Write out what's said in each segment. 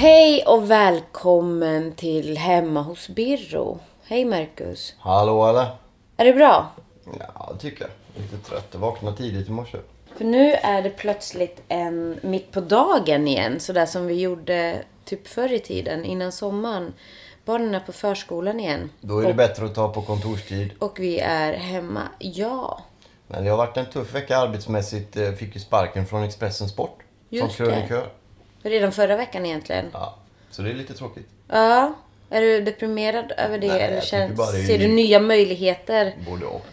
Hej och välkommen till Hemma hos Birro. Hej Marcus. Hallå eller? Är det bra? Ja, det tycker jag. Lite trött. Jag vaknade tidigt i morse. För nu är det plötsligt en mitt på dagen igen. Sådär som vi gjorde typ förr i tiden innan sommaren. Barnen är på förskolan igen. Då är det bättre att ta på kontorstid. Och vi är hemma. Ja. Men det har varit en tuff vecka arbetsmässigt. Eh, Fick ju sparken från Expressen Sport. Just som krönikör. Redan förra veckan egentligen. Ja, så det är lite tråkigt. Ja. Är du deprimerad över det? Nej, eller känns, bara det ser du nya möjligheter? Både och.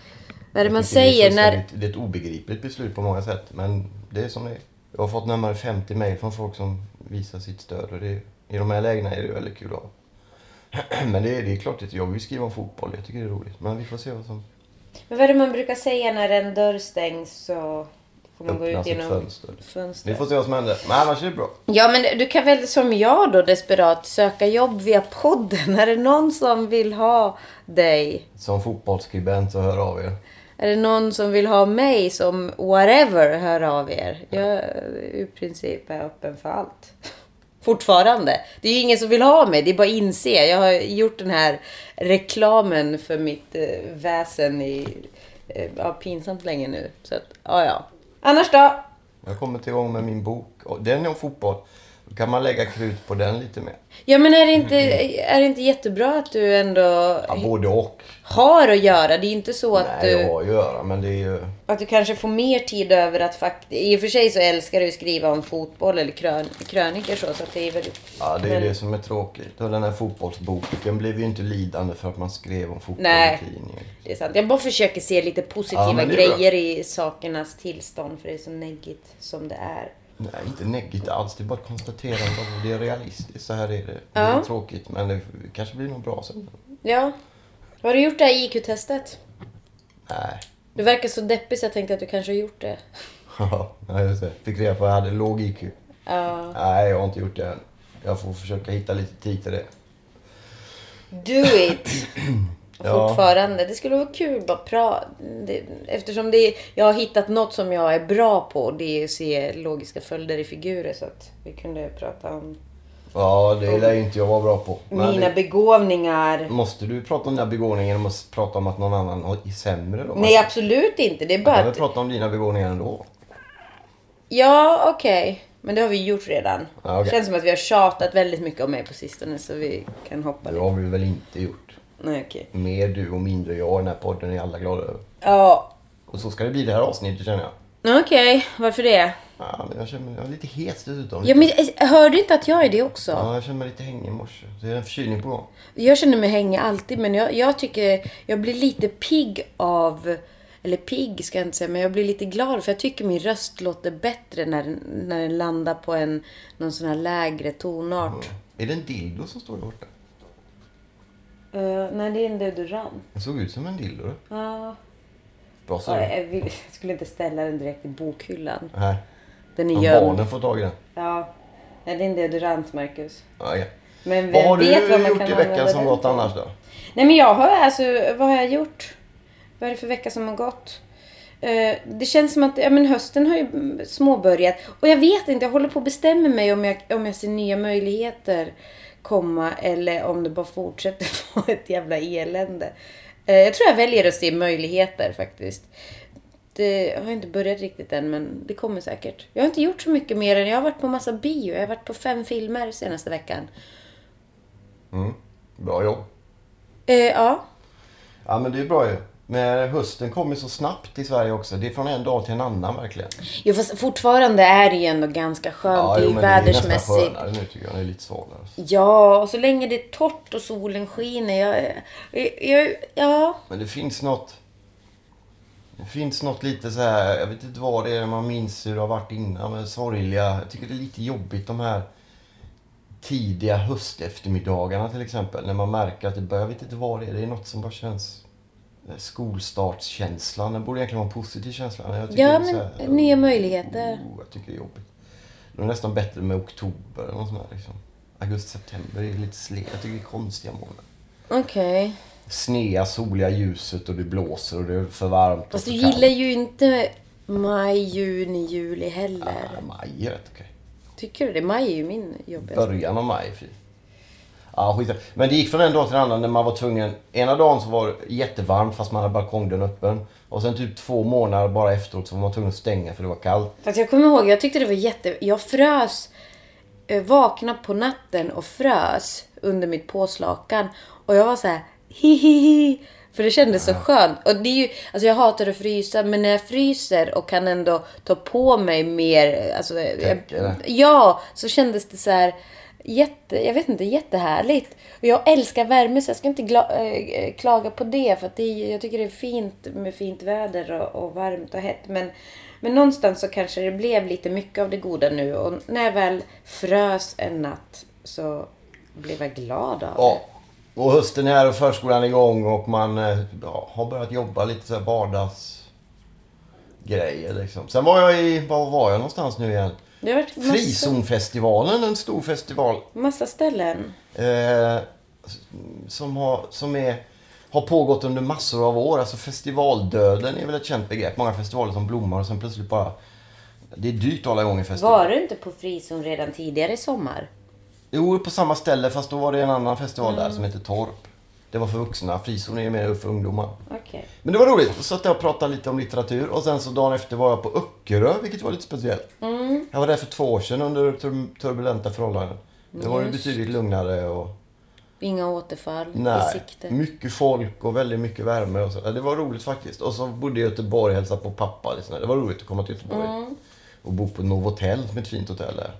Vad är det man tycker det är säger när... Det är ett obegripligt beslut på många sätt. Men det är som det är. Jag har fått närmare 50 mejl från folk som visar sitt stöd. Och det är, I de här lägena är det väldigt kul att ha. Men det är, det är klart att jag vill skriva om fotboll. Jag tycker det är roligt. Men vi får se vad som Men vad är det man brukar säga när en dörr stängs så får man gå ut genom fönster. fönster? Vi får se vad som händer. Men annars är det bra. Ja, men du kan väl som jag då desperat söka jobb via podden? Är det någon som vill ha dig? Som fotbollsskribent så hör av er. Är det någon som vill ha mig som whatever, hör av er. Jag i princip är öppen för allt. Fortfarande. Det är ju ingen som vill ha mig, det är bara att inse. Jag har gjort den här reklamen för mitt eh, väsen i eh, ja, pinsamt länge nu. Så att, ja, ja. Annars då? Jag har kommit igång med min bok. Den är om fotboll. Kan man lägga krut på den lite mer. Ja, men är det inte, är det inte jättebra att du ändå Ja, både och. har att göra? Det är inte så att Nej, du... jag har att göra, men det är ju... Att du kanske får mer tid över att faktiskt... I och för sig så älskar du att skriva om fotboll eller krön, krönikor så, så att det är väldigt... Ja, det är Men- det som är tråkigt. Och den här fotbollsboken blev ju inte lidande för att man skrev om fotboll Nej. i tidningen. Det är sant. Jag bara försöker se lite positiva Ja, är bra. grejer i sakernas tillstånd för det är så neggigt som det är. Nej, inte neggigt alls. Det är bara ett konstaterande av det är realistiskt. Så här är det. Det Ja. är tråkigt, men det kanske blir något bra sen. Ja. Har du gjort det här IQ-testet? Nej. Du verkar så deppig så jag tänkte att du kanske har gjort det. Ja, just det. Fick reda på att jag hade låg IQ. Ja. Nej, jag har inte gjort det än. Jag får försöka hitta lite tid till det. Do it! Ja. Fortfarande. Det skulle vara kul bara prata. Eftersom det är, jag har hittat något som jag är bra på. Det är att se logiska följder i figurer. Så att vi kunde prata om Ja, det lär ju inte jag vara bra på. Men mina det, begåvningar. måste du prata om dina begåvningar genom att prata om att någon annan är sämre då? Nej, absolut inte. Det är bara kan väl att... prata om dina begåvningar ändå? Ja, okej. Men det har vi gjort redan. Ja, okej. Känns som att vi har tjatat väldigt mycket om mig på sistone. Så vi kan hoppa Det lite. har vi väl inte gjort. Nej, okej. Mer du och mindre jag i den här podden är alla glada över. Ja. Och så ska det bli det här avsnittet känner jag. Okej, varför det? Ja, men jag känner mig jag är lite hes dessutom. Ja, men eh, hör du inte att jag är det också? Ja, jag känner mig lite hängig i morse. Det är en förkylning på gång. Jag känner mig hänga alltid, men jag, jag tycker jag blir lite pigg av... Eller pigg ska jag inte säga, men jag blir lite glad för jag tycker min röst låter bättre när, den- när den landar på en någon sån här lägre tonart. Är det en dildo som står där borta? Eh, nej, det är en deodorant. Det såg ut som en dildo. du. Ja. Bra så. Ja, jag, vill, jag skulle inte ställa den direkt i bokhyllan. Nej. Den är gömd. barnen får tag i den. Ja. Nej, det är en deodorant, Marcus. Ja, ja. Men Vad har du vet vad man gjort kan i veckan som den gått annars då? Nej men jag har alltså, vad har jag gjort? Vad är det för vecka som har gått? Eh, det känns som att ja, men hösten har ju småbörjat. Och jag vet inte, jag håller på att bestämma mig om jag, om jag ser nya möjligheter komma eller om det bara fortsätter vara ett jävla elände. Eh, jag tror jag väljer att se möjligheter faktiskt. Det har inte börjat riktigt än men det kommer säkert. Jag har inte gjort så mycket mer än jag har varit på massa bio. Jag har varit på fem filmer senaste veckan. Mm. Bra jobb. Eh, ja. Ja, men det är bra ju. Men hösten kommer så snabbt i Sverige också. Det är från en dag till en annan verkligen. Jo fast fortfarande är det ju ändå ganska skönt. det är ju men det är nästan vädersmässigt. skönare nu tycker jag. Det är lite svalare. Ja, och så länge det är torrt och solen skiner. Jag, jag, jag, ja, Men det finns något... Det finns något lite så här, jag vet inte vad det är man minns hur det har varit innan, men sorgliga. Jag tycker det är lite jobbigt de här tidiga hösteftermiddagarna till exempel. När man märker att det börjar, jag vet inte vad det är, det är något som bara känns skolstartskänslan. Den borde egentligen vara en positiv känsla. Jag tycker Ja, men här, nya möjligheter. Oh, jag tycker det är jobbigt. Det är nästan bättre med oktober eller något sånt här, liksom. Augusti, september är lite slet. Jag tycker det är konstiga månader. Okej. Snea, soliga ljuset och det blåser och det är för varmt. Fast du gillar ju inte maj, juni, juli heller. Ja, maj är rätt okej. Tycker du det? Maj är ju min jobbigaste. Början av maj är fin. Ja, skit. Men det gick från en dag till en annan när man var tvungen. Ena dagen så var det jättevarmt fast man hade balkongdörren öppen. Och sen typ två månader bara efteråt så var man tvungen att stänga för det var kallt. Fast jag kommer ihåg, jag tyckte det var jätte... Jag frös. eh, Vaknade på natten och frös under mitt påslakan. Och jag var så här, hihihi. För det kändes så skönt. Och det är ju, alltså jag hatar att frysa, men när jag fryser och kan ändå ta på mig mer, alltså, jag, ja, så kändes det så här jätte, jag vet inte, jättehärligt. Och jag älskar värme så jag ska inte gla, äh, klaga på det. För att det jag tycker det är fint med fint väder och, och varmt och hett. Men, men någonstans så kanske det blev lite mycket av det goda nu. Och när jag väl frös en natt så blev jag glad av Ja. Och hösten är här och förskolan är igång och man eh, ja, har börjat jobba lite så här vardagsgrejer liksom. Sen var jag i, var var jag någonstans nu igen? Det. Har varit massa, Frizonfestivalen, en stor festival. massa ställen. Eh, som har, som är, har pågått under massor av år. Alltså festivaldöden är väl ett känt begrepp. Många festivaler som blommar och sen plötsligt bara... Det är dyrt att hålla igång en festival. Var du inte på frizon redan tidigare i sommar? Jo, på samma ställe fast då var det en annan festival Mm. där som heter Torp. Det var för vuxna. Frizon är mer för ungdomar. Okej. Men det var roligt. Så satt jag och pratade lite om litteratur och sen så dagen efter var jag på Öckerö, vilket var lite speciellt. Mm. Jag var där för två år sedan under tur- turbulenta förhållanden. Det var ju betydligt lugnare och Inga återfall i Nej, sikte. mycket folk och väldigt mycket värme. Och så. Det var roligt faktiskt. Och så bodde jag i Göteborg och hälsade på pappa. Liksom. Det var roligt att komma till Göteborg. Mm. Och bo på Novotel, som är ett fint hotell där.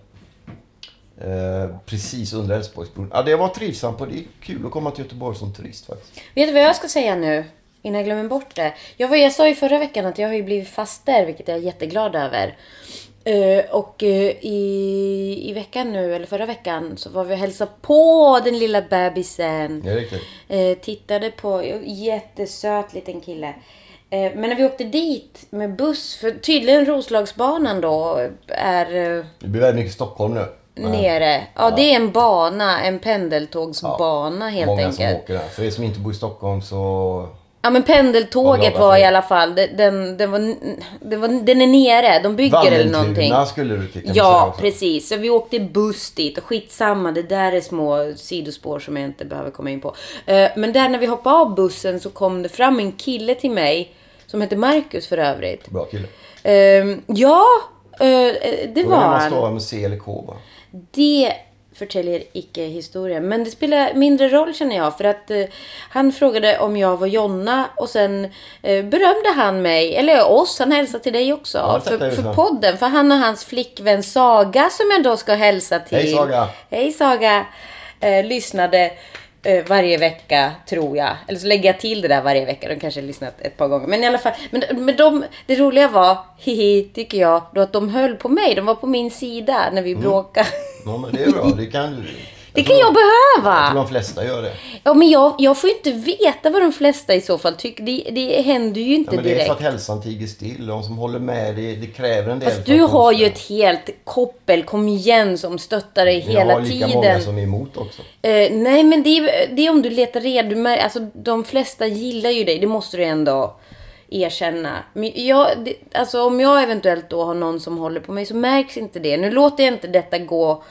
Eh, precis under Älvsborgsbron. Ja, det var trivsamt och det är kul att komma till Göteborg som turist faktiskt. Vet du vad jag ska säga nu? Innan jag glömmer bort det. Jag, var, jag sa ju förra veckan att jag har blivit faster, vilket jag är jätteglad över. Eh, och eh, i, i veckan nu, eller förra veckan, så var vi och hälsade på den lilla bebisen. Är riktigt. Eh, tittade på, jättesöt liten kille. Eh, men när vi åkte dit med buss, för tydligen Roslagsbanan då är Det blir väldigt mycket Stockholm nu. Nere. Ja, det är en bana, en pendeltågsbana helt Många enkelt. som åker där. För er som inte bor i Stockholm så... Ja men pendeltåget var i det. alla fall, den, den, var, den, var, den är nere, de bygger eller någonting. Skulle du säga Ja, precis. Så vi åkte buss dit och skitsamma, det där är små sidospår som jag inte behöver komma in på. Eh, Men där när vi hoppade av bussen så kom det fram en kille till mig, som heter Marcus för övrigt. Bra kille. Eh, Ja, eh, det Då var han. stava med C eller K bara. Det förtäljer icke historien. Men det spelar mindre roll känner jag. För att eh, han frågade om jag var Jonna och sen eh, berömde han mig, eller oss, han hälsade till dig också. Ja, för, för podden. För han och hans flickvän Saga som jag då ska hälsa till. Hej, Saga. Hej Saga. Eh, lyssnade eh, varje vecka tror jag. Eller så lägger jag till det där varje vecka. De kanske har lyssnat ett par gånger. Men i alla fall. Men, men de, det roliga var, hihi, tycker jag, då att de höll på mig. De var på min sida när vi Mm. bråkade. Ja, men det är bra. Det kan du. Det kan jag Jag behöva! tror de flesta gör det. Ja, men jag, jag får ju inte veta vad de flesta i så fall tycker. Det, det händer ju Ja, inte men det är direkt. för att hälsan tiger still. De som håller med, det, det kräver en del. Fast du har ju ett helt koppel, kom igen, som stöttar dig Jag hela har lika tiden. många som är emot också. Eh, nej, men det är, det är om du letar reda. Alltså, de flesta gillar ju dig. Det måste du ändå erkänna. Men jag, det, alltså, om jag eventuellt då har någon som håller på mig så märks inte det. Nu låter jag inte detta gå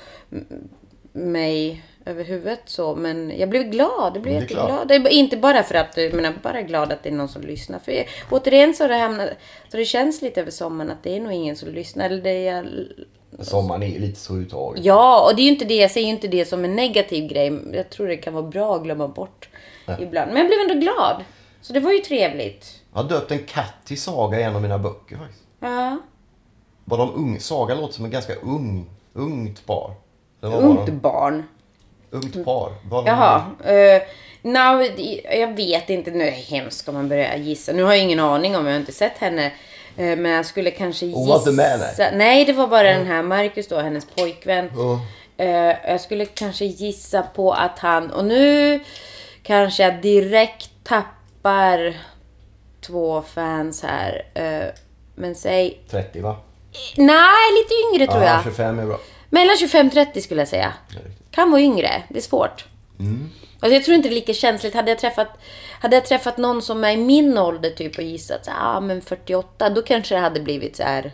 mig över huvudet så, men jag blev glad. Jag blev jätteglad. Det är inte bara för att, jag menar, bara glad att det är någon som lyssnar. För jag, återigen så har det hamnat, så det känns lite över sommaren att det är nog ingen som lyssnar. Eller det är, Sommaren är lite så uttaget. Ja, och det är ju inte det, jag säger ju inte det som en negativ grej. Jag tror det kan vara bra att glömma bort ibland. Men jag blev ändå glad. Så det var ju trevligt. Jag har döpt en katt till Saga i en av mina böcker faktiskt. Ja. Var de ung? Saga låter som en ganska ung, ungt par. Ungt de? barn. Ungt par. Var Jaha. de? eh, No, jag vet inte. Nu är det hemskt om man börjar gissa. Nu har jag ingen aning om. Jag har inte sett henne. Eh, Men jag skulle kanske gissa. Hon var inte med, nej. nej, det var bara den här Marcus då, hennes pojkvän. Ja. Eh, Jag skulle kanske gissa på att han... Och nu kanske jag direkt tappar två fans här. Eh, Men säg... 30 va? Nej, lite yngre tror Ja, jag. 25 är bra. Mellan 25-30 skulle jag säga. Kan vara yngre. Det är svårt. Alltså jag tror inte det är lika känsligt. Hade jag träffat, hade jag träffat någon som är i min ålder typ och gissat så ah, men 48, då kanske det hade blivit så här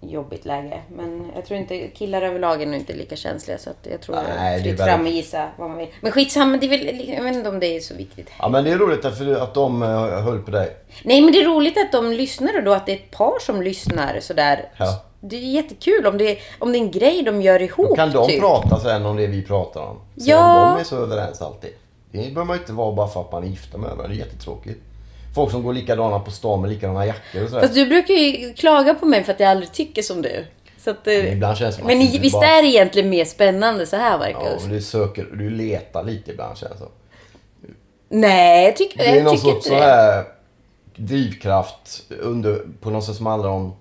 jobbigt läge. Men jag tror inte, killar överlag är nog inte lika känsliga så att jag tror Nej, fritt fram och gissa vad man vill. Men skitsamma, det är väl, jag vet inte om det är så viktigt. Ja men det är roligt att, för att de eh, höll på dig. Nej men det är roligt att de lyssnar och då att det är ett par som lyssnar sådär. Ja. Det är jättekul om det, är- om det är en grej de gör ihop. Kan de typ. prata sen om det vi pratar om? Ja. om de är så överens alltid. Det behöver man inte vara bara för att man är gifta med varandra. Det är jättetråkigt. Folk som går likadana på stan med likadana jackor och sådär. Fast du brukar ju klaga på mig för att jag aldrig tycker som du. Så att, eh, Ibland känns det som men att visst bara- är det egentligen mer spännande så här Ja, Marcus? och du söker, du letar lite ibland känns det som. Nej, jag tycker, Det är jag någon tycker sorts så det. här drivkraft under, på något sätt som handlar om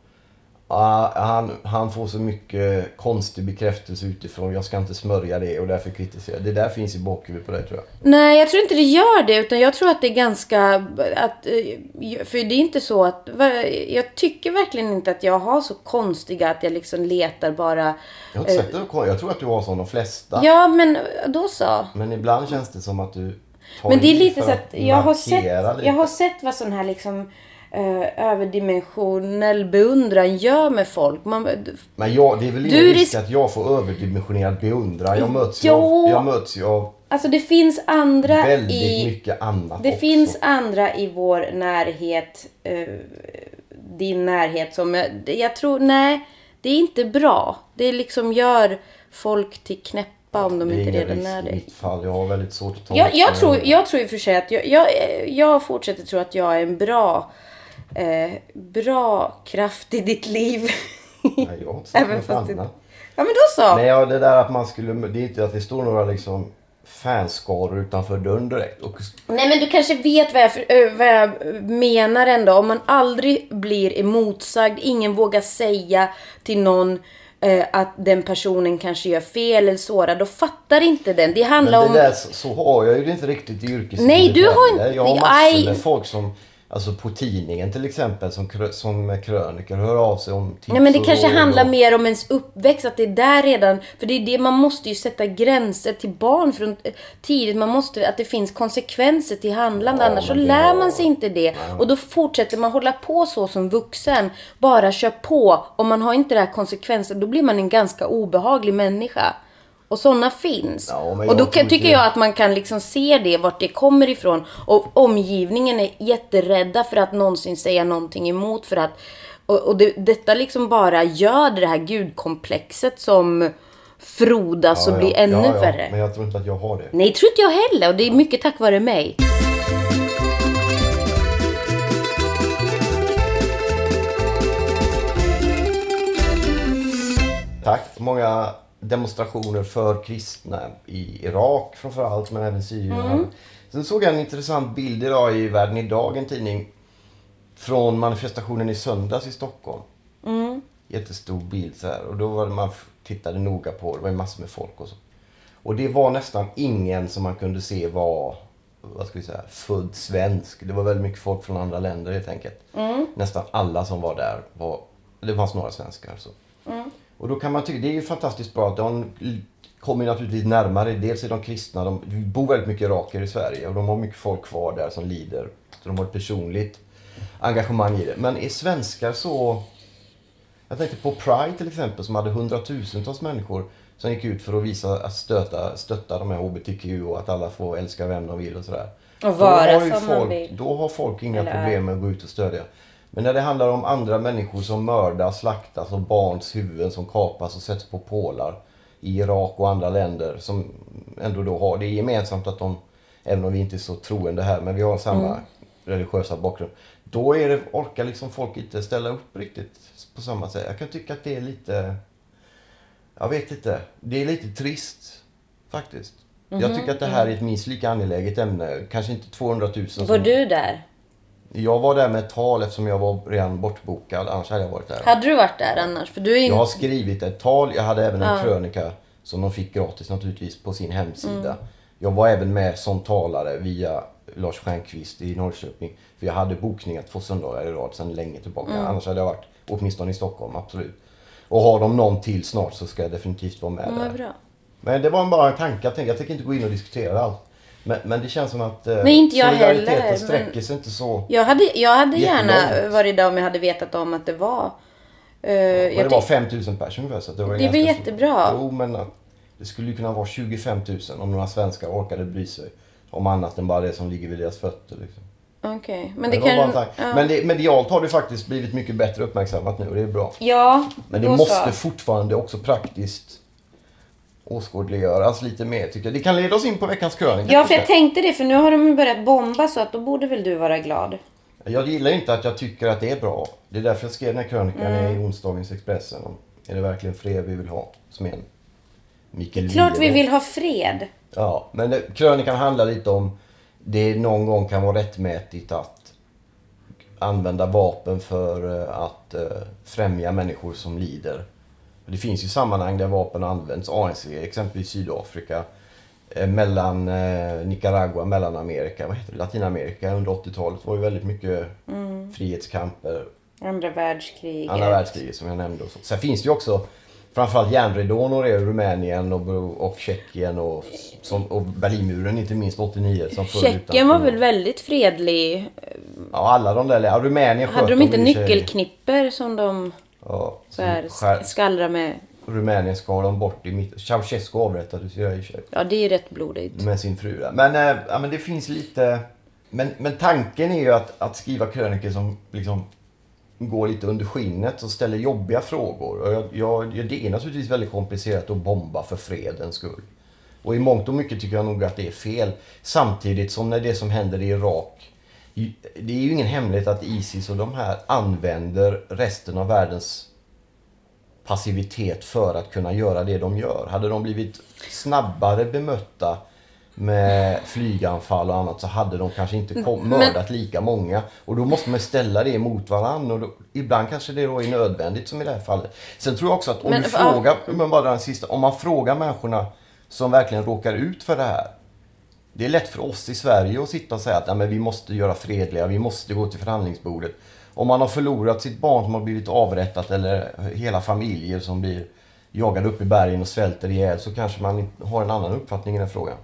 ah, han, han får så mycket konstig bekräftelse utifrån. Jag ska inte smörja det och därför kritiserar. Det där finns i bakhuvudet på dig tror jag. Nej, jag tror inte det gör det. Utan jag tror att det är ganska... Att, eh, för det är inte så att... Jag tycker verkligen inte att jag har så konstiga att jag liksom letar bara... Jag har inte sett det. Jag tror att du har som de flesta. Ja, men då så. Men ibland känns det som att du tar Men det är lite så att jag har, sett, lite. jag har sett vad sån här liksom eh, överdimensionell beundran gör med folk. Man, Men jag, det är väl ingen risk risk- att jag får överdimensionerad beundran. Jag möts, ju av, jag möts ju av alltså det finns andra väldigt i... mycket annat Det också. finns andra i vår närhet, eh, din närhet som jag, jag tror, nej, det är inte bra. Det liksom gör folk till knäppa om de inte redan är det. mitt fall. Jag har väldigt svårt att ta Jag, jag, tror, jag tror i och för sig att jag, jag, jag fortsätter tro att jag är en bra, eh, bra kraft i ditt liv. Nej, jag har inte sagt Även något det- annat. ja men då så. Nej, ja, det där att man skulle... Det är inte att det står några liksom fanskaror utanför dörren direkt. Och, Nej men du kanske vet vad jag, ö, vad jag menar ändå. Om man aldrig blir emotsagd, ingen vågar säga till någon eh, att den personen kanske gör fel eller sårad, då fattar inte den. Det men handlar det om... där, så, så har jag ju det inte riktigt i yrkeslivet Nej, du har inte- Jag har massor med folk som... Alltså på tidningen till exempel som, som kröniker hör av sig om tips Nej men det kanske handlar och- mer om ens uppväxt, att det är där redan, för det är det man måste ju sätta gränser till barn från eh, tidigt. Man måste, att det finns konsekvenser till handlande, Ja, annars så lär man sig inte det. Och då fortsätter man hålla på så som vuxen, bara kör på. Om man har inte det här konsekvenser, då blir man en ganska obehaglig människa. Och sådana finns. Ja, och då kan, tycker jag att man kan liksom se det, vart det kommer ifrån. Och omgivningen är jätterädda för att någonsin säga någonting emot. För att, och och det, detta liksom bara gör det här gudkomplexet som frodas och Ja, blir ja, ännu ja, värre. Men jag tror inte att jag har det. Nej, tror inte jag heller. Och det är mycket tack vare mig. Tack. Många demonstrationer för kristna i Irak framförallt, men även Syrien. Mm. Sen såg jag en intressant bild idag i Världen Idag, en tidning, från manifestationen i söndags i Stockholm. Mm. Jättestor bild så här. Och då var det, man tittade noga på, det var ju massor med folk och så. Och det var nästan ingen som man kunde se var, vad ska vi säga, född svensk. Det var väldigt mycket folk från andra länder helt enkelt. Nästan alla som var där var, det fanns några svenskar. Så. Och då kan man tycka, det är ju fantastiskt bra att de kommer naturligtvis närmare. Dels är de kristna, de det bor väldigt mycket iraker i Sverige och de har mycket folk kvar där som lider. Så de har ett personligt engagemang i det. Men är svenskar så... Jag tänkte på Pride till exempel som hade hundratusentals människor som gick ut för att visa att stötta, stötta de här HBTQ och att alla får älska vem de vill och sådär. Och Då vara som man folk, vill. Då har folk inga Eller problem med att gå ut och stödja. Men när det handlar om andra människor som mördas, slaktas och barns huvuden som kapas och sätts på pålar i Irak och andra länder som ändå då har det gemensamt att de, även om vi inte är så troende här, men vi har samma Mm. religiösa bakgrund. Då är det, orkar liksom folk inte ställa upp riktigt på samma sätt. Jag kan tycka att det är lite, jag vet inte, det är lite trist faktiskt. Jag tycker att det här är ett minst lika angeläget ämne. Kanske inte 200 000 som... Var du där? Jag var där med ett tal eftersom jag var redan bortbokad. Annars hade jag varit där. Hade du varit där annars? För du är Jag har skrivit ett tal. Jag hade även en Ja. krönika som de fick gratis naturligtvis på sin hemsida. Mm. Jag var även med som talare via Lars Stjernkvist i Norrköping. För jag hade bokningar två söndagar i rad sedan länge tillbaka. Mm. Annars hade jag varit åtminstone i Stockholm, absolut. Och har de någon till snart så ska jag definitivt vara med Mm, där. bra. Men det var bara en tanke. Jag, tänkte, jag tänker inte gå in och diskutera allt. Men, men det känns som att eh, Nej, inte jag solidariteten heller, sträcker men- sig inte så... Jag hade, jag hade gärna Jättelångt. varit där om jag hade vetat om att det var... eh, Men jag det var tyck- 5000 pers ungefär. Så det var Det är väl ganska jättebra. Jo, men att det skulle ju kunna vara 25 000 om några svenskar orkade bry sig om annat än bara det som ligger vid deras fötter. Liksom. Okej, men Men, det det var bara kan... en tanke. ja. men det, medialt har det faktiskt blivit mycket bättre uppmärksammat nu och det är bra. Ja, Men det då måste så. fortfarande också praktiskt åskådliggöras lite mer tycker jag. Det kan leda oss in på veckans krönika. Ja, för jag tänkte det, för nu har de börjat bomba så att då borde väl du vara glad. jag. gillar inte att jag tycker att det är bra. Det är därför jag skrev den här krönikan Mm. i onsdagens Expressen. Om, är det verkligen fred vi vill ha? Som en Mikael Klart vi vill ha fred. Ja, men det, krönikan handlar lite om det någon gång kan vara rättmätigt att använda vapen för eh, att eh, främja människor som lider. Det finns ju sammanhang där vapen används. ANC, exempelvis Sydafrika. eh, Mellan eh, Nicaragua, Mellanamerika, vad heter det, Latinamerika under 80-talet var ju väldigt mycket frihetskamper. Andra världskriget. Andra världskriget som jag nämnde. Och så. Sen finns det ju också framförallt järnridån och det Rumänien och, och Tjeckien och, som, och Berlinmuren inte minst 89 som Tjeckien var väl väldigt fredlig. Ja, alla de där. Ja, Rumänien Hade de inte nyckelknipper som de Ja, så här, skär, skallrar med? Rumänien skar de bort i mitt... Ceausescu avrättades ju i. Ja, det är rätt blodigt. Med sin fru där. Men, äh, ja, men det finns lite... Men, men tanken är ju att, att skriva krönikor som liksom går lite under skinnet och ställer jobbiga frågor. Och jag, jag, det är naturligtvis väldigt komplicerat att bomba för fredens skull. Och i mångt och mycket tycker jag nog att det är fel. Samtidigt som när det som händer i Irak. Det är ju ingen hemlighet att Isis och de här använder resten av världens passivitet för att kunna göra det de gör. Hade de blivit snabbare bemötta med flyganfall och annat så hade de kanske inte kom, mördat lika många. Och då måste man ställa det mot varandra. Och då, ibland kanske det då är nödvändigt som i det här fallet. Sen tror jag också att om Men- du frågar, men bara den sista, om man frågar människorna som verkligen råkar ut för det här. Det är lätt för oss i Sverige att sitta och säga att "Nej, men vi måste göra fredliga, vi måste gå till förhandlingsbordet. Om man har förlorat sitt barn som har blivit avrättat eller hela familjer som blir jagade upp i bergen och svälter ihjäl så kanske man har en annan uppfattning i den frågan.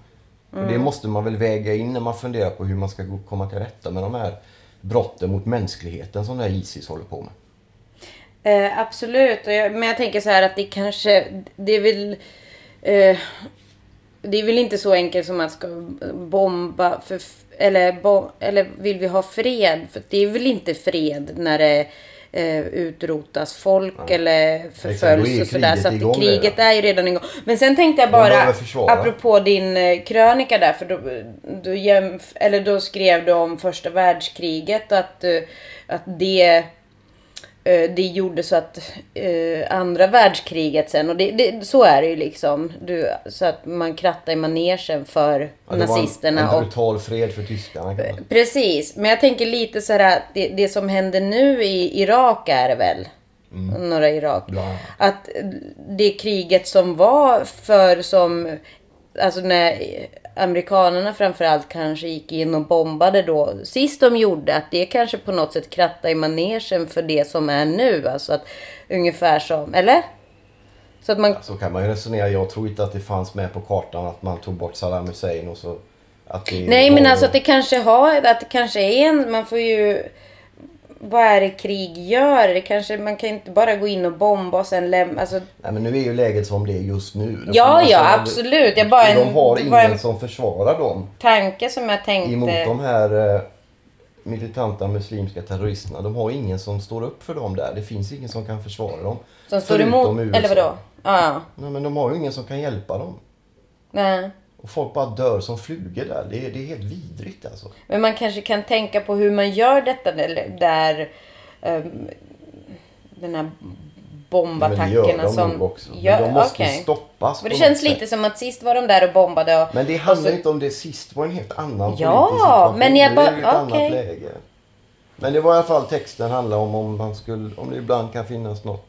Och det måste man väl väga in när man funderar på hur man ska komma till rätta med de här brotten mot mänskligheten som det här Isis håller på med. Eh, absolut, men jag tänker så här att det kanske, det är väl... Eh, det är väl inte så enkelt som att ska bomba för, eller, bo, eller vill vi ha fred? För det är väl inte fred när det eh, utrotas folk eller då är förföljs och sådär. Så att kriget redan. är ju redan igång. Men sen tänkte jag bara, apropå din eh, krönika där, för då, då, jämf- eller då skrev du om första världskriget att, eh, att det det gjorde så att eh, andra världskriget sen, och det, det, så är det ju liksom. Du, så att man krattade i manegen för Ja, det var nazisterna. en, en och, brutal fred för tyskarna man precis, men jag tänker lite så här att det, det som händer nu i Irak är det väl? Norra Irak. Annat. Att det kriget som var för som, alltså när amerikanerna framförallt kanske gick in och bombade då, sist de gjorde, att det kanske på något sätt krattade i manegen för det som är nu. Alltså att ungefär som, eller? Så att man, Så kan man ju resonera. Jag tror inte att det fanns med på kartan att man tog bort Saddam Hussein och så... Att det nej men alltså att det kanske har, att det kanske är en, man får ju vad är det krig gör? Det kanske, man kan inte bara gå in och bomba och sen lämna, alltså Nej men nu är ju läget som det är just nu. Får Ja, man ja, ställa- absolut. Jag bara Och de en- har ingen en- som försvarar dem tanke som jag tänkte. emot de här eh, militanta muslimska terroristerna. De har ingen som står upp för dem där. Det finns ingen som kan försvara dem. Som står emot, USA. eller vadå? Ja, ja. Nej men de har ju ingen som kan hjälpa dem. Nej. Och folk bara dör som flugor där. Det är, det är helt vidrigt alltså. Men man kanske kan tänka på hur man gör detta där, där ehm, den här bombattackerna Men gör de som... också. Men Ja, de måste okej. stoppas på det känns något lite sätt. som att sist var de där och bombade och... Men det handlar så- inte om det. Sist var en helt annan Ja, politisk situation. men jag bara- är det ett annat okej. läge. Men det var i alla fall texten handlar om om man skulle, om det ibland kan finnas något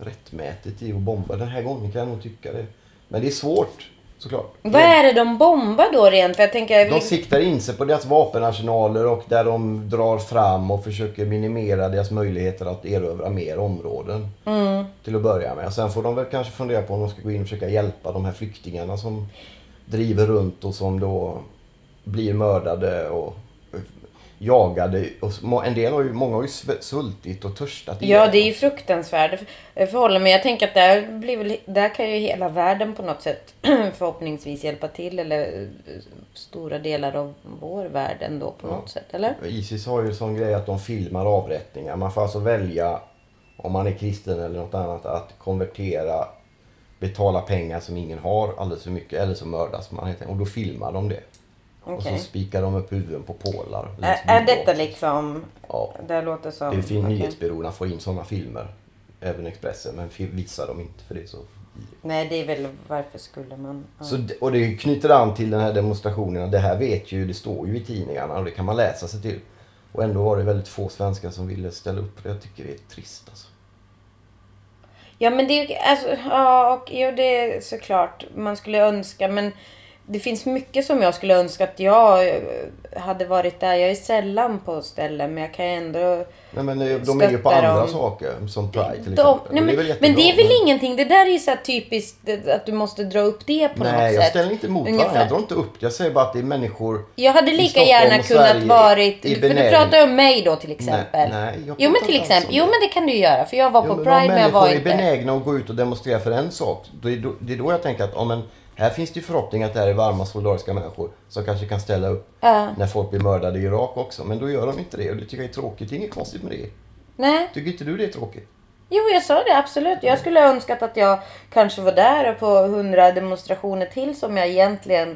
rättmätigt i att bomba. Den här gången kan jag nog tycka det. Men det är svårt såklart. Vad är det de bombar då rent? För jag tänker... De siktar in sig på deras vapenarsenaler och där de drar fram och försöker minimera deras möjligheter att erövra mer områden. Mm. Till att börja med. Sen får de väl kanske fundera på om de ska gå in och försöka hjälpa de här flyktingarna som driver runt och som då blir mördade och jagade. Och en del har ju, många har ju svultit och törstat Ja, ihjäl. det är ju fruktansvärda för- förhållanden. Men jag tänker att där, blir väl, där kan ju hela världen på något sätt förhoppningsvis hjälpa till. Eller eh, stora delar av vår värld ändå på något sätt. Eller? Isis har ju sån grej att de filmar avrättningar. Man får alltså välja om man är kristen eller något annat att konvertera, betala pengar som ingen har alldeles för mycket eller så mördas man. Och då filmar de det. Och Okej. så spikar de upp huvuden på pålar. Är, längs är detta liksom... Ja. Det låter som... Det finns okej. nyhetsbyråerna får in sådana filmer. Även Expressen. Men visar de inte för det är så Nej, det är väl varför skulle man... Ja. Så, och det knyter an till den här demonstrationen. Det här vet ju, det står ju i tidningarna och det kan man läsa sig till. Och ändå var det väldigt få svenskar som ville ställa upp. Jag tycker det är trist alltså. Ja men det är ju- alltså, ja och jo det är såklart man skulle önska men det finns mycket som jag skulle önska att jag eh, hade varit där. Jag är sällan på ställen men jag kan ändå... Nej, men eh, de är ju på andra dem. saker som Pride till De, exempel. nej, men, väl men det är väl ingenting, det där är ju så typiskt det- att du måste dra upp det på Nej, något jag sätt. ställer inte emot varandra. Jag drar inte upp det. Jag säger bara att det är människor... Jag hade i lika Stockholm gärna kunnat Sverige varit... i För du pratar om mig då till exempel. Nej, jag jo men till inte exempel, om jo det. men det kan du göra för jag var på Jo, men Pride om men jag var människor är inte... benägna att gå ut och demonstrera för en sak. Då är, då, det är då jag tänker att om en, här finns det ju förhoppning att det här är varma solidariska människor som kanske kan ställa upp Ja. när folk blir mördade i Irak också. Men då gör de inte det och det tycker jag är tråkigt. Det är inget konstigt med det. Nej. Tycker inte du det är tråkigt? Jo, jag sa det absolut. Jag skulle ha önskat att jag kanske var där på hundra demonstrationer till som jag egentligen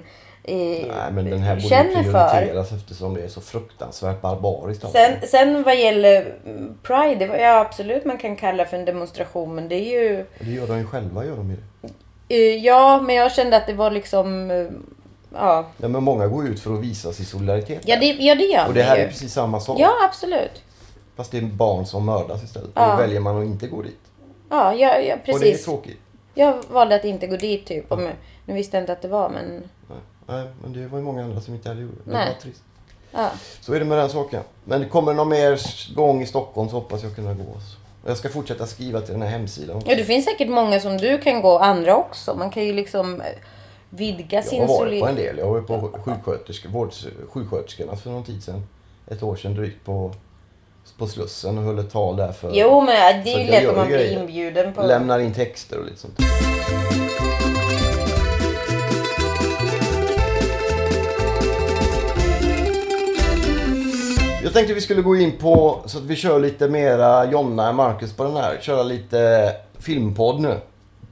eh, Nej, men den här borde ju för. prioriteras eftersom det är så fruktansvärt barbariskt. Sen, sen vad gäller mm, Pride, det var, ja absolut man kan kalla för en demonstration men det är ju... Det gör de ju själva, gör de ju det. Eh, Ja, men jag kände att det var liksom... eh, Ja, Ja, men många går ut för att visa sin solidaritet. ja, det, ja det gör och det här ju. är precis samma sak. Ja, absolut. Fast det är barn som mördas istället. Ja. Då väljer man att inte gå dit. Ja, ja, ja Och det är precis. tråkigt. Jag valde att inte gå dit typ. Om, nu visste jag inte att det var men... Nej, Nej, men det var ju många andra som inte heller gjorde det. Det Nej. var trist. Ja. Så är det med den saken. Men kommer det någon mer gång i Stockholm så hoppas jag kunna gå. Så. Jag ska fortsätta skriva till den här hemsidan. Ja, det finns säkert många som du kan gå, andra också. Man kan ju liksom eh, vidga Jag sin har varit på en del. Jag var på sjukskötersk, vårds, sjuksköterskorna för någon tid sedan. Ett år sedan drygt på, på Slussen och höll ett tal där för... Jo, men det är ju jag lätt om man blir inbjuden på... Lämnar in texter och lite sånt. Jag tänkte vi skulle gå in på så att vi kör lite mera Jonna än Marcus på den här. Köra lite filmpodd nu.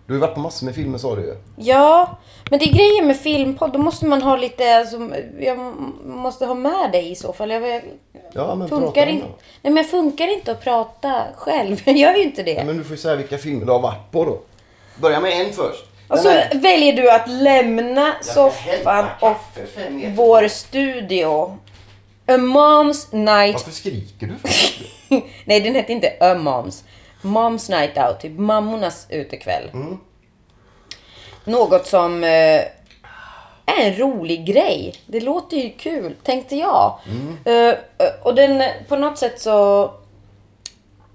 Du har ju varit på massor med filmer sa du ju. Ja, men det är grejen med filmpodd. Då måste man ha lite... Alltså, jag måste ha med dig i så fall. Jag, jag, Ja, men funkar inte, det. nej, men jag funkar inte att prata själv. Jag gör ju inte det. Ja, men du får ju säga vilka filmer du har varit på då. Börja med en först. Och så här- väljer du att lämna soffan och vår studio. A Mom's Night... Varför skriker du? Nej, den hette inte A Moms. Moms Night Out, typ mammornas utekväll. Mm. Något som eh, är en rolig grej. Det låter ju kul, tänkte jag. Mm. Eh, och den, på något sätt så...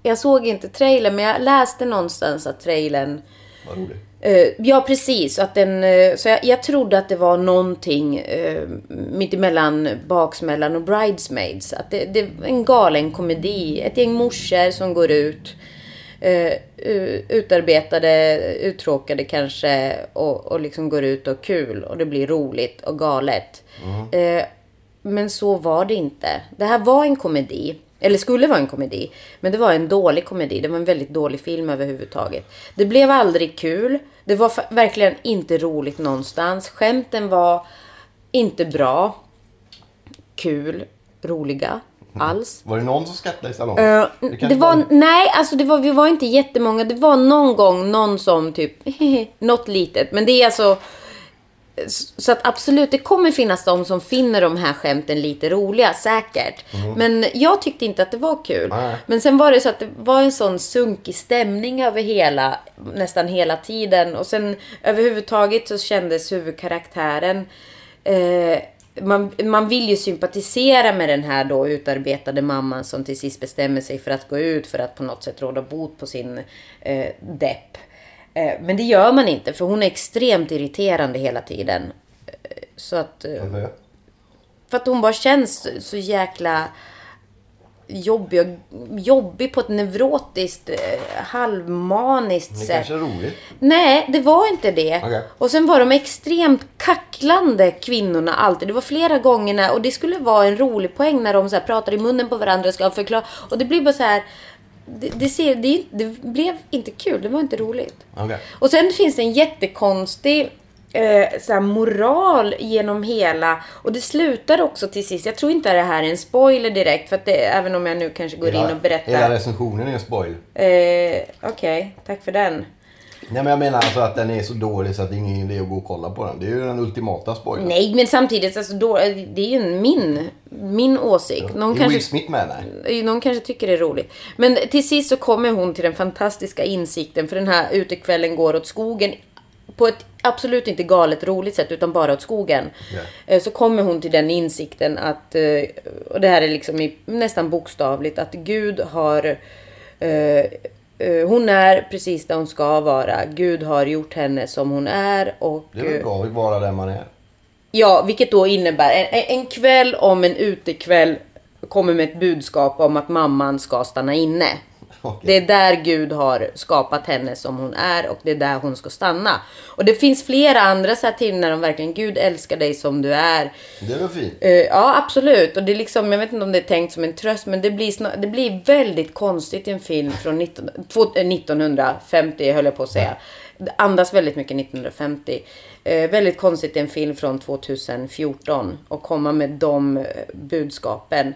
Jag såg inte trailern, men jag läste någonstans att trailern... Vad roligt. Eh, ja, precis. Att den, eh, så jag, jag trodde att det var någonting uh, mittemellan Baksmällan och Bridesmaids. Att det, det var en galen komedi. Ett gäng morsor som går ut. eh, utarbetade, uttråkade kanske och, och liksom går ut och kul och det blir roligt och galet. Eh, men så var det inte. Det här var en komedi. Eller skulle vara en komedi. Men det var en dålig komedi. Det var en väldigt dålig film överhuvudtaget. Det blev aldrig kul. Det var verkligen inte roligt någonstans. Skämten var inte bra. Kul. Roliga. alls. Var det någon som skrattade i salongen? Kanske det var, nej, alltså det var, vi var inte jättemånga. Det var någon gång någon som typ, något litet. Men det är alltså, så att absolut, det kommer finnas de som finner de här skämten lite roliga, säkert. Men jag tyckte inte att det var kul. Nej. Men sen var det så att det var en sån sunkig stämning över hela, nästan hela tiden. Och sen överhuvudtaget så kändes huvudkaraktären eh, man, man vill ju sympatisera med den här då utarbetade mamman som till sist bestämmer sig för att gå ut för att på något sätt råda bot på sin eh, depp. Eh, men det gör man inte för hon är extremt irriterande hela tiden. Eh, Så att... Eh, Varför? för att hon bara känns så jäkla jobbig, jobbig på ett neurotiskt, halvmaniskt Det sätt. kanske är roligt. Nej, det var inte det. Okej. Och sen var de extremt kacklande kvinnorna alltid. Det var flera gånger när, och det skulle vara en rolig poäng när de så här pratar i munnen på varandra och ska förklara. Och det blir bara så här. Det, det, ser, det, det blev inte kul, det var inte roligt. Okej. Och sen finns det en jättekonstig eh, så moral genom hela. Och det slutar också till sist. Jag tror inte att det här är en spoiler direkt. För det, även om jag nu kanske går in och Hela berättar. recensionen är en spoil. Eh, Okej, tack för den. Nej men jag menar alltså att den är så dålig så att det är ingen idé att gå och kolla på den. Det är ju den ultimata spoilern. Nej, men samtidigt, alltså, då, det är ju min, min åsikt. Någon är kanske, Will Smith med? Nej. någon kanske tycker det är roligt. Men till sist så kommer hon till den fantastiska insikten, för den här utekvällen går åt skogen på ett absolut inte galet roligt sätt, utan bara åt skogen. Eh, Så kommer hon till den insikten att, eh, och det här är liksom nästan bokstavligt, att Gud har eh, eh, hon är precis där hon ska vara. Gud har gjort henne som hon är. Och, Det är väl eh, bra att vara där man är. Ja, vilket då innebär en, en kväll om en utekväll kommer med ett budskap om att mamman ska stanna inne. Okej. Det är där Gud har skapat henne som hon är och det är där hon ska stanna. Och det finns flera andra så här till när de verkligen Gud älskar dig som du är. Det väl fint? Eh, ja, absolut. Och det är liksom, jag vet inte om det är tänkt som en tröst, men det blir, det blir väldigt konstigt i en film från 19, två- eh, 1950, höll jag på att säga. Det andas väldigt mycket 1950. Eh, väldigt konstigt i en film från 2014 och komma med de eh, budskapen.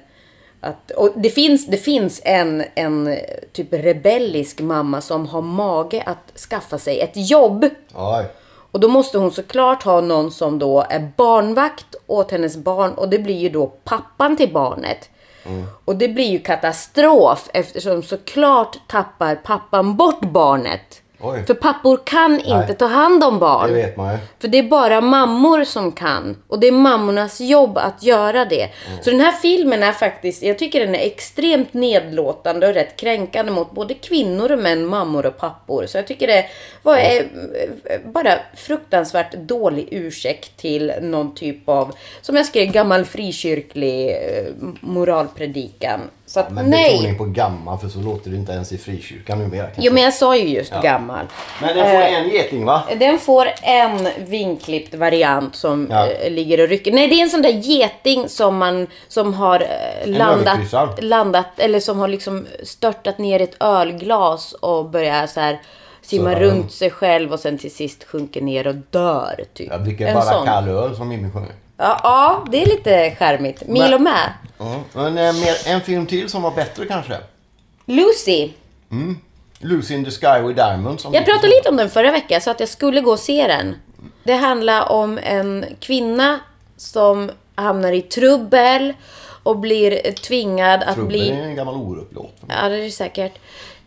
Att, och det finns, det finns en, en eh, typ rebellisk mamma som har mage att skaffa sig ett jobb Oj. och då måste hon såklart ha någon som då är barnvakt åt hennes barn och det blir ju då pappan till barnet. Och det blir ju katastrof eftersom såklart tappar pappan bort barnet. Oj. För pappor kan inte Nej. ta hand om barn. Det vet man ju. För det är bara mammor som kan. Och det är mammornas jobb att göra det. Så den här filmen är faktiskt, jag tycker den är extremt nedlåtande och rätt kränkande mot både kvinnor och män, mammor och pappor. Så jag tycker det var eh, bara fruktansvärt dålig ursäkt till någon typ av, som jag skrev, gammal frikyrklig eh, moralpredikan. Så att Men nej. betoning på gammal för så låter det inte ens i frikyrkan numera. kanske. Jo men jag sa ju just gammal. Men den får Eh, en geting va? Den får en vinklippt variant som Ja. eh, ligger och rycker. Nej, det är en sån där geting som man som har eh, landat, landat eller som har liksom störtat ner ett ölglas och börjar så här simma Så, runt sig själv och sen till sist sjunker ner och dör. Typ. Jag dricker En bara sån. kall öl som Mimmi sjunger. Ja, ja, det är lite charmigt. Milo med. Mm. Men eh, mer, en film till som var bättre kanske? Lucy. Lucy in the Sky with Diamonds. Jag pratade lite om den förra veckan, så att jag skulle gå och se den. Det handlar om en kvinna som hamnar i trubbel och blir tvingad att Trubbel bli... är en gammal Orup-låt. Ja, det är det säkert.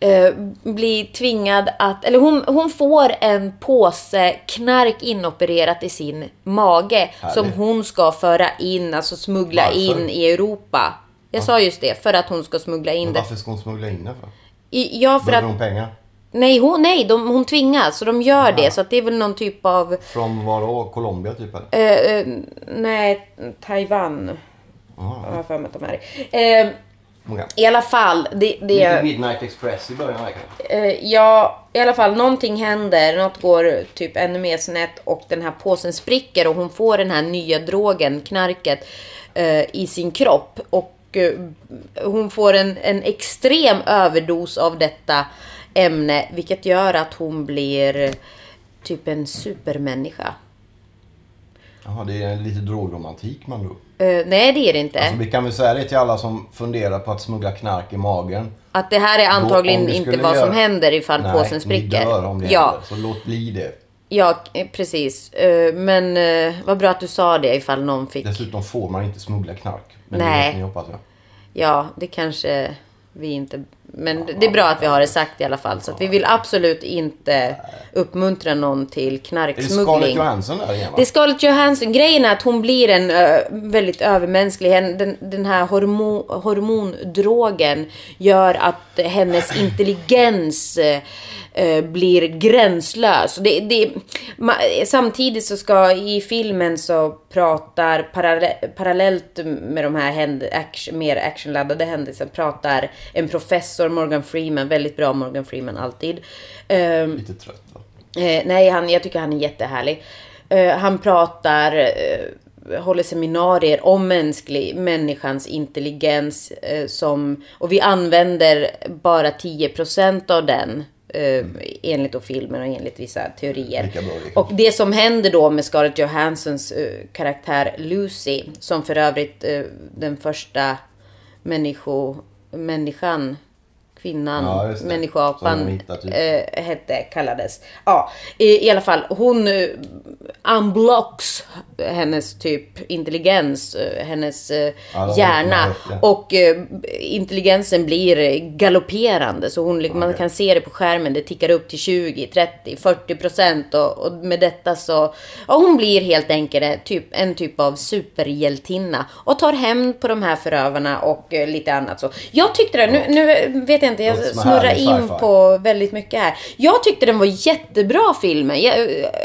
Eh, blir tvingad att... Eller hon, hon får en påse knark inopererat i sin mage Härligt. som hon ska föra in, alltså smuggla Varför? in i Europa. Jag sa just det, för att hon ska smuggla in Men det. varför ska hon smuggla in det för? I, ja, för Behöver att... hon pengar? Nej, hon, nej de, hon tvingas. Så de gör det. Så det är väl någon typ av... Från var då? Colombia typ eller? Eh, eh, nej, Taiwan. Aha. Har jag för mig att de är. Eh, Okej. I alla fall, det, Lite det, Midnight Express i början verkligen. eh, ja, i alla fall någonting händer. Något går typ ännu mer snett och den här påsen spricker och hon får den här nya drogen, knarket, eh, i sin kropp. Och eh, hon får en, en extrem överdos av detta ämne, vilket gör att hon blir typ en supermänniska. Jaha, det är lite drogromantik man då. Eh, nej, det är det inte. Alltså, vi kan väl säga det till alla som funderar på att smuggla knark i magen. Att det här är antagligen Då, inte vad som göra- händer ifall Nej, påsen spricker. dör om det ja, händer, så låt bli det. ja, eh, precis. Eh, Men eh, vad bra att du sa det ifall någon fick... Dessutom får man inte smuggla knark. Men Nej. det vet ni hoppas jag. Ja, det kanske vi inte... Men det är bra att vi har det sagt i alla fall. Så att vi vill absolut inte uppmuntra någon till Är det Scarlett knarksmuggling. Johansson där igen va? Det är Scarlett Johansson. Grejen är att hon blir en ö, väldigt övermänsklig. Den, den här hormo, hormondrogen gör att hennes intelligens eh, blir gränslös. Det, det, ma, samtidigt så ska i filmen så pratar paralle, parallellt med de här händ, action, mer actionladdade händelserna pratar en professor Morgan Freeman, väldigt bra Morgan Freeman alltid. Ehm, Lite trött va? Eh, nej, han, jag tycker han är jättehärlig. Eh, han pratar, eh, håller seminarier om mänsklig, människans intelligens. Eh, som, och vi använder bara 10% av den. Eh, enligt då filmen och enligt vissa teorier. Och det som händer då med Scarlett Johanssons eh, karaktär Lucy, som för övrigt den första människo, människan, kvinnan, Ja, människoapan eh, hette, kallades. Ja, i, i alla fall. Hon eh, unblocks hennes typ intelligens, eh, hennes eh, Ja, hjärna. det. Och intelligensen blir galopperande. Så hon, man Okej. kan se det på skärmen. Det tickar upp till 20, 30, 40 procent. Och, och med detta så... Ja, hon blir helt enkelt typ, en typ av superhjältinna. Och tar hämnd på de här förövarna och lite annat så. Jag tyckte det, nu, nu vet jag inte, jag snurrar in på väldigt mycket här. Jag tyckte den var jättebra filmen.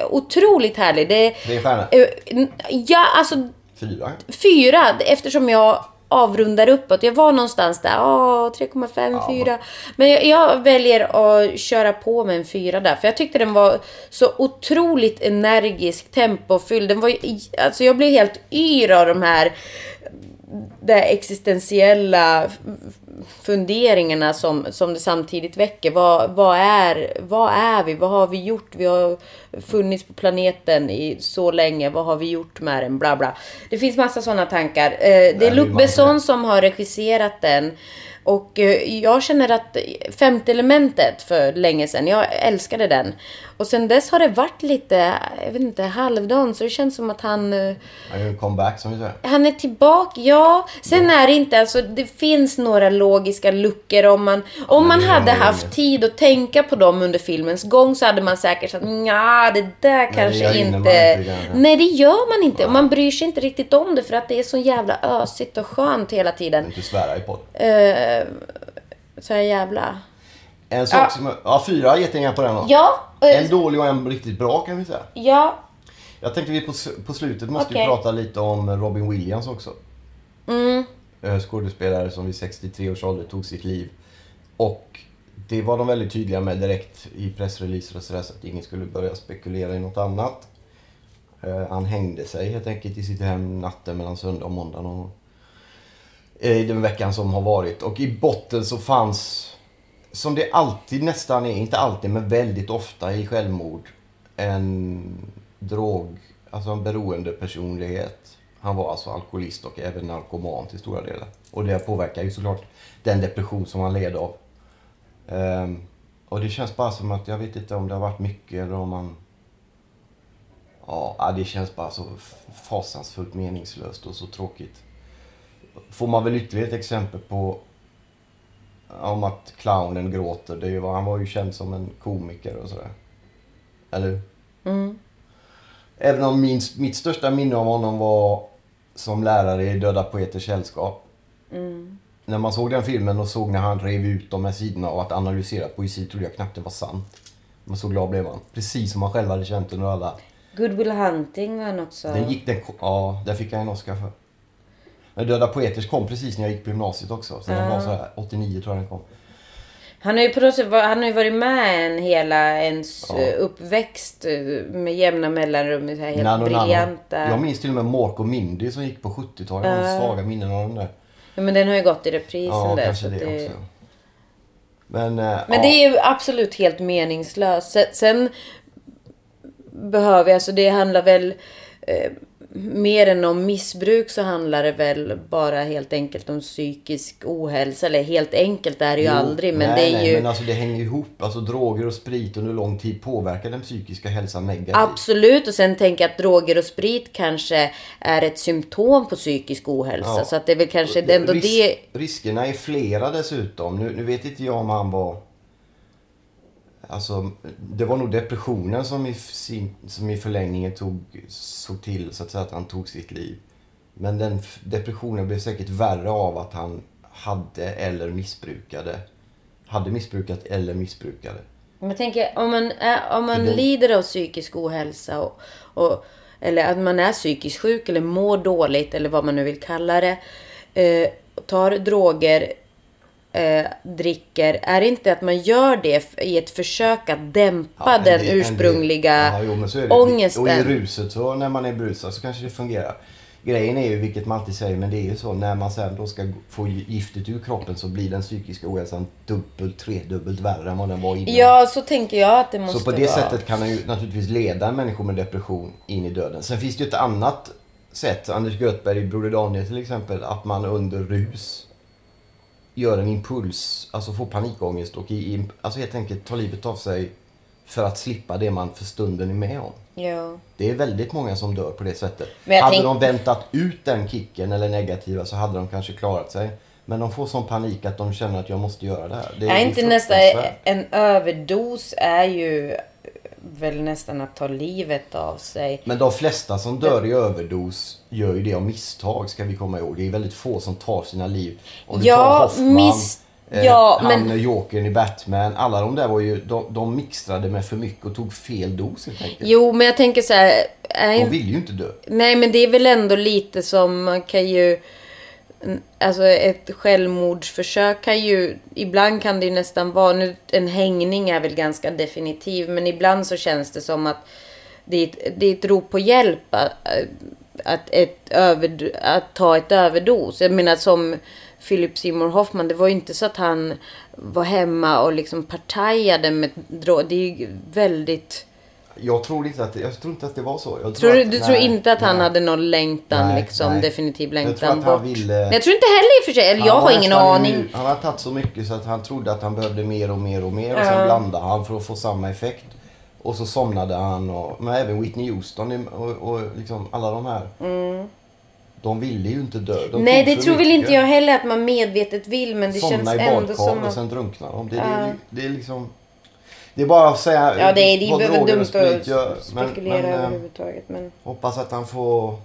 Otroligt härlig. Det, Tre stjärnor. eh, ja, alltså Fyra. fyra eftersom jag avrundar uppåt. Jag var någonstans där, åh, 3,5, Ja, 4. Men jag, jag väljer att köra på med en fyra där. För jag tyckte den var så otroligt energisk, tempofylld. Den var, alltså jag blev helt yr av de här de existentiella funderingarna som, som det samtidigt väcker. Vad, vad, är, vad är vi? Vad har vi gjort? Vi har funnits på planeten i så länge. Vad har vi gjort med den? Bla bla. Det finns massa sådana tankar. Eh, det är Luc Besson som har regisserat den. Och eh, jag känner att femte elementet för länge sedan, jag älskade den. Och sen dess har det varit lite, jag vet inte, halvdan. Så det känns som att han... eh, Han gör en comeback som vi säger. han är tillbaka, ja. Sen är det inte, alltså det finns några logiska luckor om man... Om man hade haft tid att tänka på dem under filmens gång så hade man säkert sagt ja det där kanske gör man inte... inte. Nej, det gör man inte. Och man bryr sig inte riktigt om det för att det är så jävla ösigt och skönt hela tiden. Inte svära i podd. Uh, så här jävla... En sak Ja. som... Ja, fyra getingar på den då. Ja, En dålig och en riktigt bra kan vi säga. ja. Jag tänkte vi på, på slutet måste vi Okej. prata lite om Robin Williams också. Mm, Eh, Skådespelare som vid 63 års ålder tog sitt liv. Och det var de väldigt tydliga med direkt i pressreleaser och sådär så att ingen skulle börja spekulera i något annat. Eh, Han hängde sig helt enkelt i sitt hem natten mellan söndag och måndag. gång. Eh, I den veckan som har varit. Och i botten så fanns, som det alltid nästan är, inte alltid men väldigt ofta i självmord, en drog, alltså en beroende personlighet. Han var alltså alkoholist och även narkoman till stora delar. Och det påverkar ju såklart den depression som han led av. Um, och det känns bara som att, jag vet inte om det har varit mycket eller om man... Ja, det känns bara så fasansfullt meningslöst och så tråkigt. Får man väl ytterligare ett exempel på om att clownen gråter. Det vad- han var ju känd som en komiker och sådär. Eller mm, Även om min, mitt största minne av honom var som lärare i Döda Poeters Sällskap. mm. När man såg den filmen och såg när han rev ut de här sidorna och att analysera poesi trodde jag knappt det var sant. Men så glad blev man. Precis som han själv hade känt under alla... Good Will Hunting var han också. Den gick den... Ja, där fick jag en Oscar för. Men Döda Poeters kom precis när jag gick på gymnasiet också. Så den var så här, 89 tror jag den kom. Han har ju på något sätt, han har ju varit med en hela ens Ja. eh, uppväxt eh, med jämna mellanrum. Så här helt Nano, Nano. briljanta. Jag minns till och med Mork och Mindy som gick på 70-talet. Jag har svaga minnen av den där. Ja, men den har ju gått i repris Ja, dess. kanske det, det- också. Men, eh, Men ja. det är ju absolut helt meningslöst. Sen, sen behöver jag, alltså det handlar väl... Mer än om missbruk så handlar det väl bara helt enkelt om psykisk ohälsa. Eller helt enkelt är det ju Jo, aldrig. Men nej, det är nej, ju... men alltså det hänger ihop. Alltså droger och sprit under lång tid påverkar den psykiska hälsan negativt. Absolut, och sen tänker jag att droger och sprit kanske är ett symptom på psykisk ohälsa. Ja. Så att det är väl kanske ändå Ris- det... Riskerna är flera dessutom. Nu, nu vet inte jag om han var... Alltså, det var nog depressionen som i, sin, som i förlängningen tog, såg till så att, säga, att han tog sitt liv. Men den depressionen blev säkert värre av att han hade eller missbrukade. Hade missbrukat eller missbrukade. Jag tänker, om man, är, om man det- lider av psykisk ohälsa och, och, eller att man är psykiskt sjuk eller mår dåligt eller vad man nu vill kalla det. Eh, tar droger, eh, dricker. Är det inte att man gör det i ett försök att dämpa Ja, en den del- ursprungliga Ja, jo, men så är det. ångesten? Och i ruset så när man är brusad så kanske det fungerar. Grejen är ju, vilket man alltid säger, men det är ju så när man sen då ska få giftet ur kroppen så blir den psykiska ohälsan dubbelt, tredubbelt värre än vad den var innan. Ja, så tänker jag att det måste så på det vara. sättet kan den ju naturligtvis leda en människa med depression in i döden. Sen finns det ju ett annat sätt, Anders Göthberg i Broder Daniel till exempel, att man under rus gör en impuls, alltså får panikångest och i, i, alltså helt enkelt tar livet av sig för att slippa det man för stunden är med om. Ja. Det är väldigt många som dör på det sättet. Hade tänk- de väntat ut den kicken eller negativa så hade de kanske klarat sig. Men de får sån panik att de känner att jag måste göra det här. Det är det inte nästan en överdos är ju väl nästan att ta livet av sig. Men de flesta som dör i överdos gör ju det av misstag ska vi komma ihåg. Det är väldigt få som tar sina liv. Om du Ja, tar Hoffman, eh, ja, han men- Jokern i Batman. Alla de där var ju, de, de mixtrade med för mycket och tog fel dos helt enkelt. Jo, men jag tänker så här. Är De vill ju inte dö. nej, men det är väl ändå lite som man kan ju... Alltså ett självmordsförsök kan ju... Ibland kan det ju nästan vara... Nu, en hängning är väl ganska definitiv. Men ibland så känns det som att det är ett, det är ett rop på hjälp. Att, att, ett över, att ta ett överdos. Jag menar som Philip Seymour Hoffman. Det var ju inte så att han var hemma och liksom partajade med droger. Det är ju väldigt... Jag tror inte att det, jag tror inte att det var så. Jag Tror du, att- du nej, tror inte att han nej. hade någon längtan, Nej, liksom nej. definitiv Jag längtan tror att han bort? ville- Men jag tror inte heller i och för sig, eller jag har ingen aning. immun. Han har tagit så mycket så att han trodde att han behövde mer och mer och mer. Och Ja. sen blandade han för att få samma effekt. Och så somnade han. Och, men även Whitney Houston och, och liksom alla de här. De ville ju inte dö. De Mm. Nej, det tror väl inte jag heller att man medvetet vill, men det Somna känns i ändå badkar som och att... sen drunknar de. Det, det, är, det är liksom... Det är bara att säga Ja, det är, det vad droger dumt och sprit att gör. Men- spekulera men, eh, överhuvudtaget. Men... Hoppas att han får...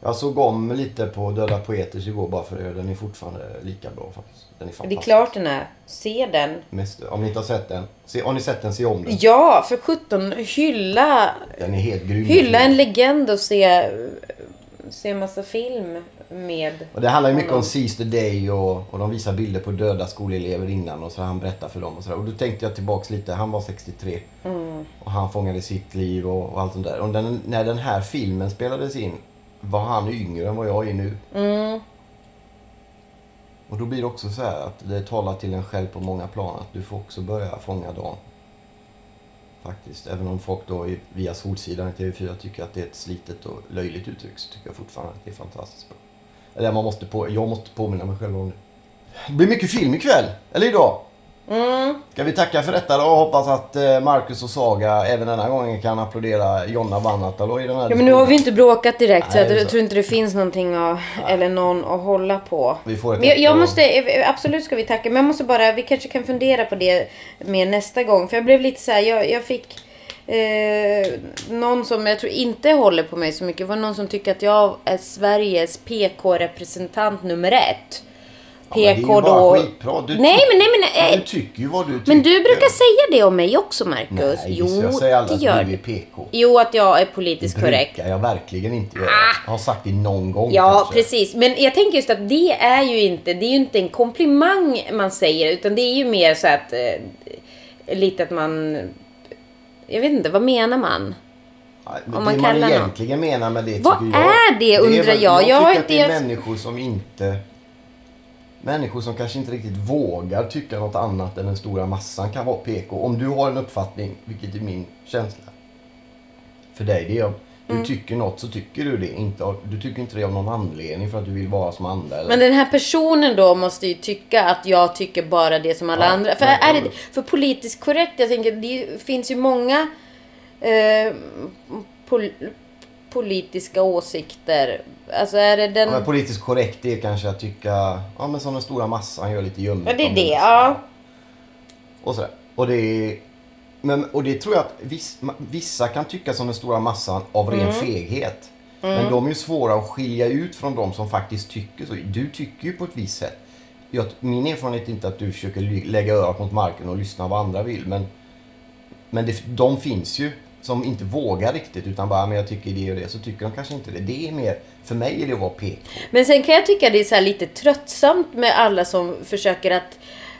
Jag såg om lite på Döda Poeters igår bara för det. Den är fortfarande lika bra faktiskt. Den är Det är klart den är. Se den. Mest, om ni inte har sett den. Se, har ni sett den, se om den. Ja, för 17 hylla, Den är helt grym. hylla en legend och se, se massa film med Och det handlar ju mycket om. Seize the Day och, och de visar bilder på döda skolelever innan och så han berättar för dem och sådär. Och då tänkte jag tillbaks lite. Han var 63 Mm. och han fångade sitt liv och, och allt sånt där. Och den, när den här filmen spelades in var han yngre än vad jag är nu. Mm. Och då blir det också så här att det talar till en själv på många plan att du får också börja fånga dagen. Faktiskt. Även om folk då via Solsidan i TV4 tycker att det är ett slitet och löjligt uttryck så tycker jag fortfarande att det är fantastiskt bra. Eller man måste på, jag måste påminna mig själv om det. Det blir mycket film ikväll. Eller idag. Mm. Ska vi tacka för detta då och hoppas att eh, Marcus och Saga även denna gången kan applådera Jonna Vannatalo i den här Ja, men nu har vi inte bråkat direkt så Nej, jag det är tror, så. inte det finns någonting att, eller någon att hålla på. Vi får ett Men jag, jag måste, absolut ska vi tacka, men jag måste bara, vi kanske kan fundera på det mer nästa gång. För jag blev lite så här, jag, jag fick eh, någon som jag tror inte håller på mig så mycket. Var någon som tycker att jag är Sveriges PK-representant nummer ett. Ja, PK bara då... Du Nej, men nej, men... Du eh, tycker ju vad du tycker. Men du brukar säga det om mig också, Marcus. Nej, jo, jag säger aldrig det gör att du är. PK. Jo, att jag är politiskt Det korrekt. brukar jag verkligen inte göra. Jag har sagt det någon gång Ja, kanske. precis. Men jag tänker just att det är ju inte, det är ju inte en komplimang man säger, utan det är ju mer så att eh, lite att man, jag vet inte, vad menar man? Om det man man egentligen menar med det Vad jag... är det, undrar jag? Jag har tycker att det är ens- människor som inte... Människor som kanske inte riktigt vågar tycka något annat än den stora massan kan vara PK. Om du har en uppfattning, vilket är min känsla. För dig, det är Du Mm. tycker något så tycker du det. Inte du tycker inte det av någon anledning för att du vill vara som andra. Eller? Men den här personen då måste ju tycka att jag tycker bara det som alla Ja, andra. För, är det, för politiskt korrekt, jag tänker det finns ju många eh, pol, politiska åsikter. Alltså är det den... Ja, men politiskt korrekt det är kanske att tycka, ja men som den stora massan gör lite ljummet. Ja, det är det, ja. Och sådär. Och det är, men, och det tror jag att viss, vissa kan tycka som den stora massan av ren Mm. feghet. Men de är ju svåra att skilja ut från de som faktiskt tycker så. Du tycker ju på ett visst sätt. Jag, min erfarenhet är inte att du försöker lägga örat mot marken och lyssna vad andra vill. Men, men det, de finns ju som inte vågar riktigt utan bara, men jag tycker det och det. Så tycker de kanske inte det. Det är mer, för mig är det att vara PK. Men sen kan jag tycka det är så här lite tröttsamt med alla som försöker att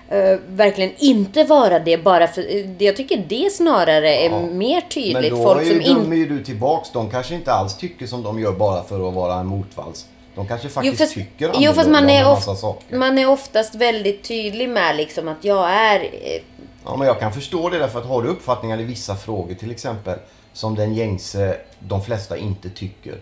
eh, verkligen inte vara det bara för... eh, Jag tycker det snarare är Ja. mer Men tydligt. då Folk som dömer ju du tillbaks. De kanske inte alls tycker som de gör bara för att vara en motvalls. De kanske faktiskt fast- tycker jo, fast man är of- saker. Man är oftast väldigt tydlig med liksom att jag är... eh, Ja, men jag kan förstå det därför att har du uppfattningar i vissa frågor till exempel som den gängse, de flesta inte tycker.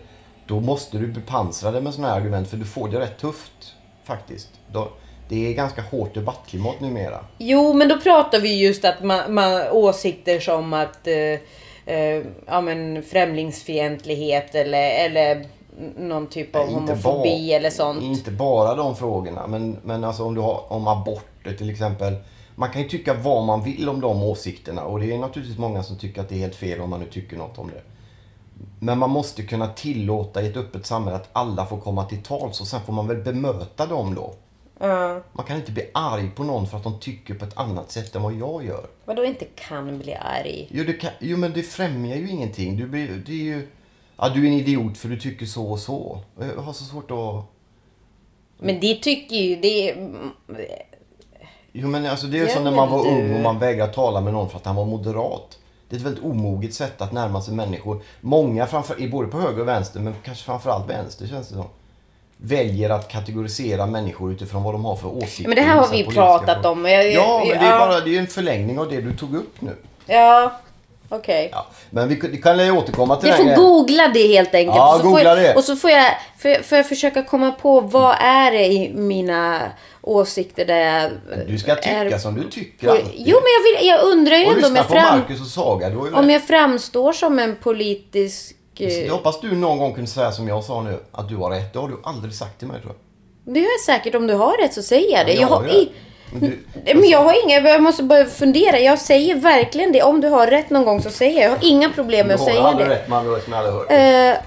Då måste du bepansra det med sådana här argument för du får det rätt tufft faktiskt. Då, det är ganska hårt debattklimat numera. Jo, men då pratar vi just att man, man åsikter som att eh, eh, ja, men främlingsfientlighet eller, eller någon typ av Nej, homofobi bara- eller sånt. Inte bara de frågorna, men, men alltså om du har om aborter till exempel. Man kan ju tycka vad man vill om de åsikterna och det är naturligtvis många som tycker att det är helt fel om man nu tycker något om det. Men man måste kunna tillåta i ett öppet samhälle att alla får komma till tals och sen får man väl bemöta dem då. Ja. Man kan inte bli arg på någon för att de tycker på ett annat sätt än vad jag gör. Vadå inte kan bli arg? Jo, det kan, jo men det främjar ju ingenting. Du, blir, det är ju, ja, du är en idiot för du tycker så och så. Jag har så svårt att... Men det tycker ju... Det Jo men alltså det är ju som när man var du- ung och man vägrade tala med någon för att han var moderat. Det är ett väldigt omoget sätt att närma sig människor. Många, framför, både på höger och vänster, men kanske framförallt vänster känns det som. Väljer att kategorisera människor utifrån vad de har för åsikter. men det här har vi pratat frågor. om. Jag, Ja, men det är ja, bara det är en förlängning av det du tog upp nu. Ja, okej. Ja, men vi, vi kan återkomma till Jag den får googla det helt enkelt. Ja, och, så googla jag, det. och så får jag, jag, får jag försöka komma på vad är det i mina åsikter där jag... Du ska tycka är- som du tycker Jo, alltid. men jag, vill, jag undrar ju Och ändå om jag, fram, och Saga. Om jag framstår som en politisk... eh, Jag hoppas du någon gång kunde säga som jag sa nu, att du har rätt. Det har du aldrig sagt till mig tror jag. Det har jag säkert. Om du har rätt så säger jag det. Ja, Jag har, i, Men du, men jag har inga... Jag måste bara fundera. Jag säger verkligen det. Om du har rätt någon gång så säger jag. Jag har inga problem med du att har säga aldrig det. rätt man har som jag aldrig hört. Eh,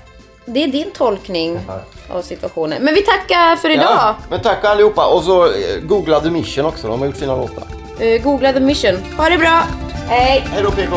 det är din tolkning av situationen. Men vi tackar för idag. Ja, men tack allihopa. Och så eh, googla The Mission också. De har gjort fina låtar. Eh, googla the mission. Ha det bra. Hej. Hej då PK!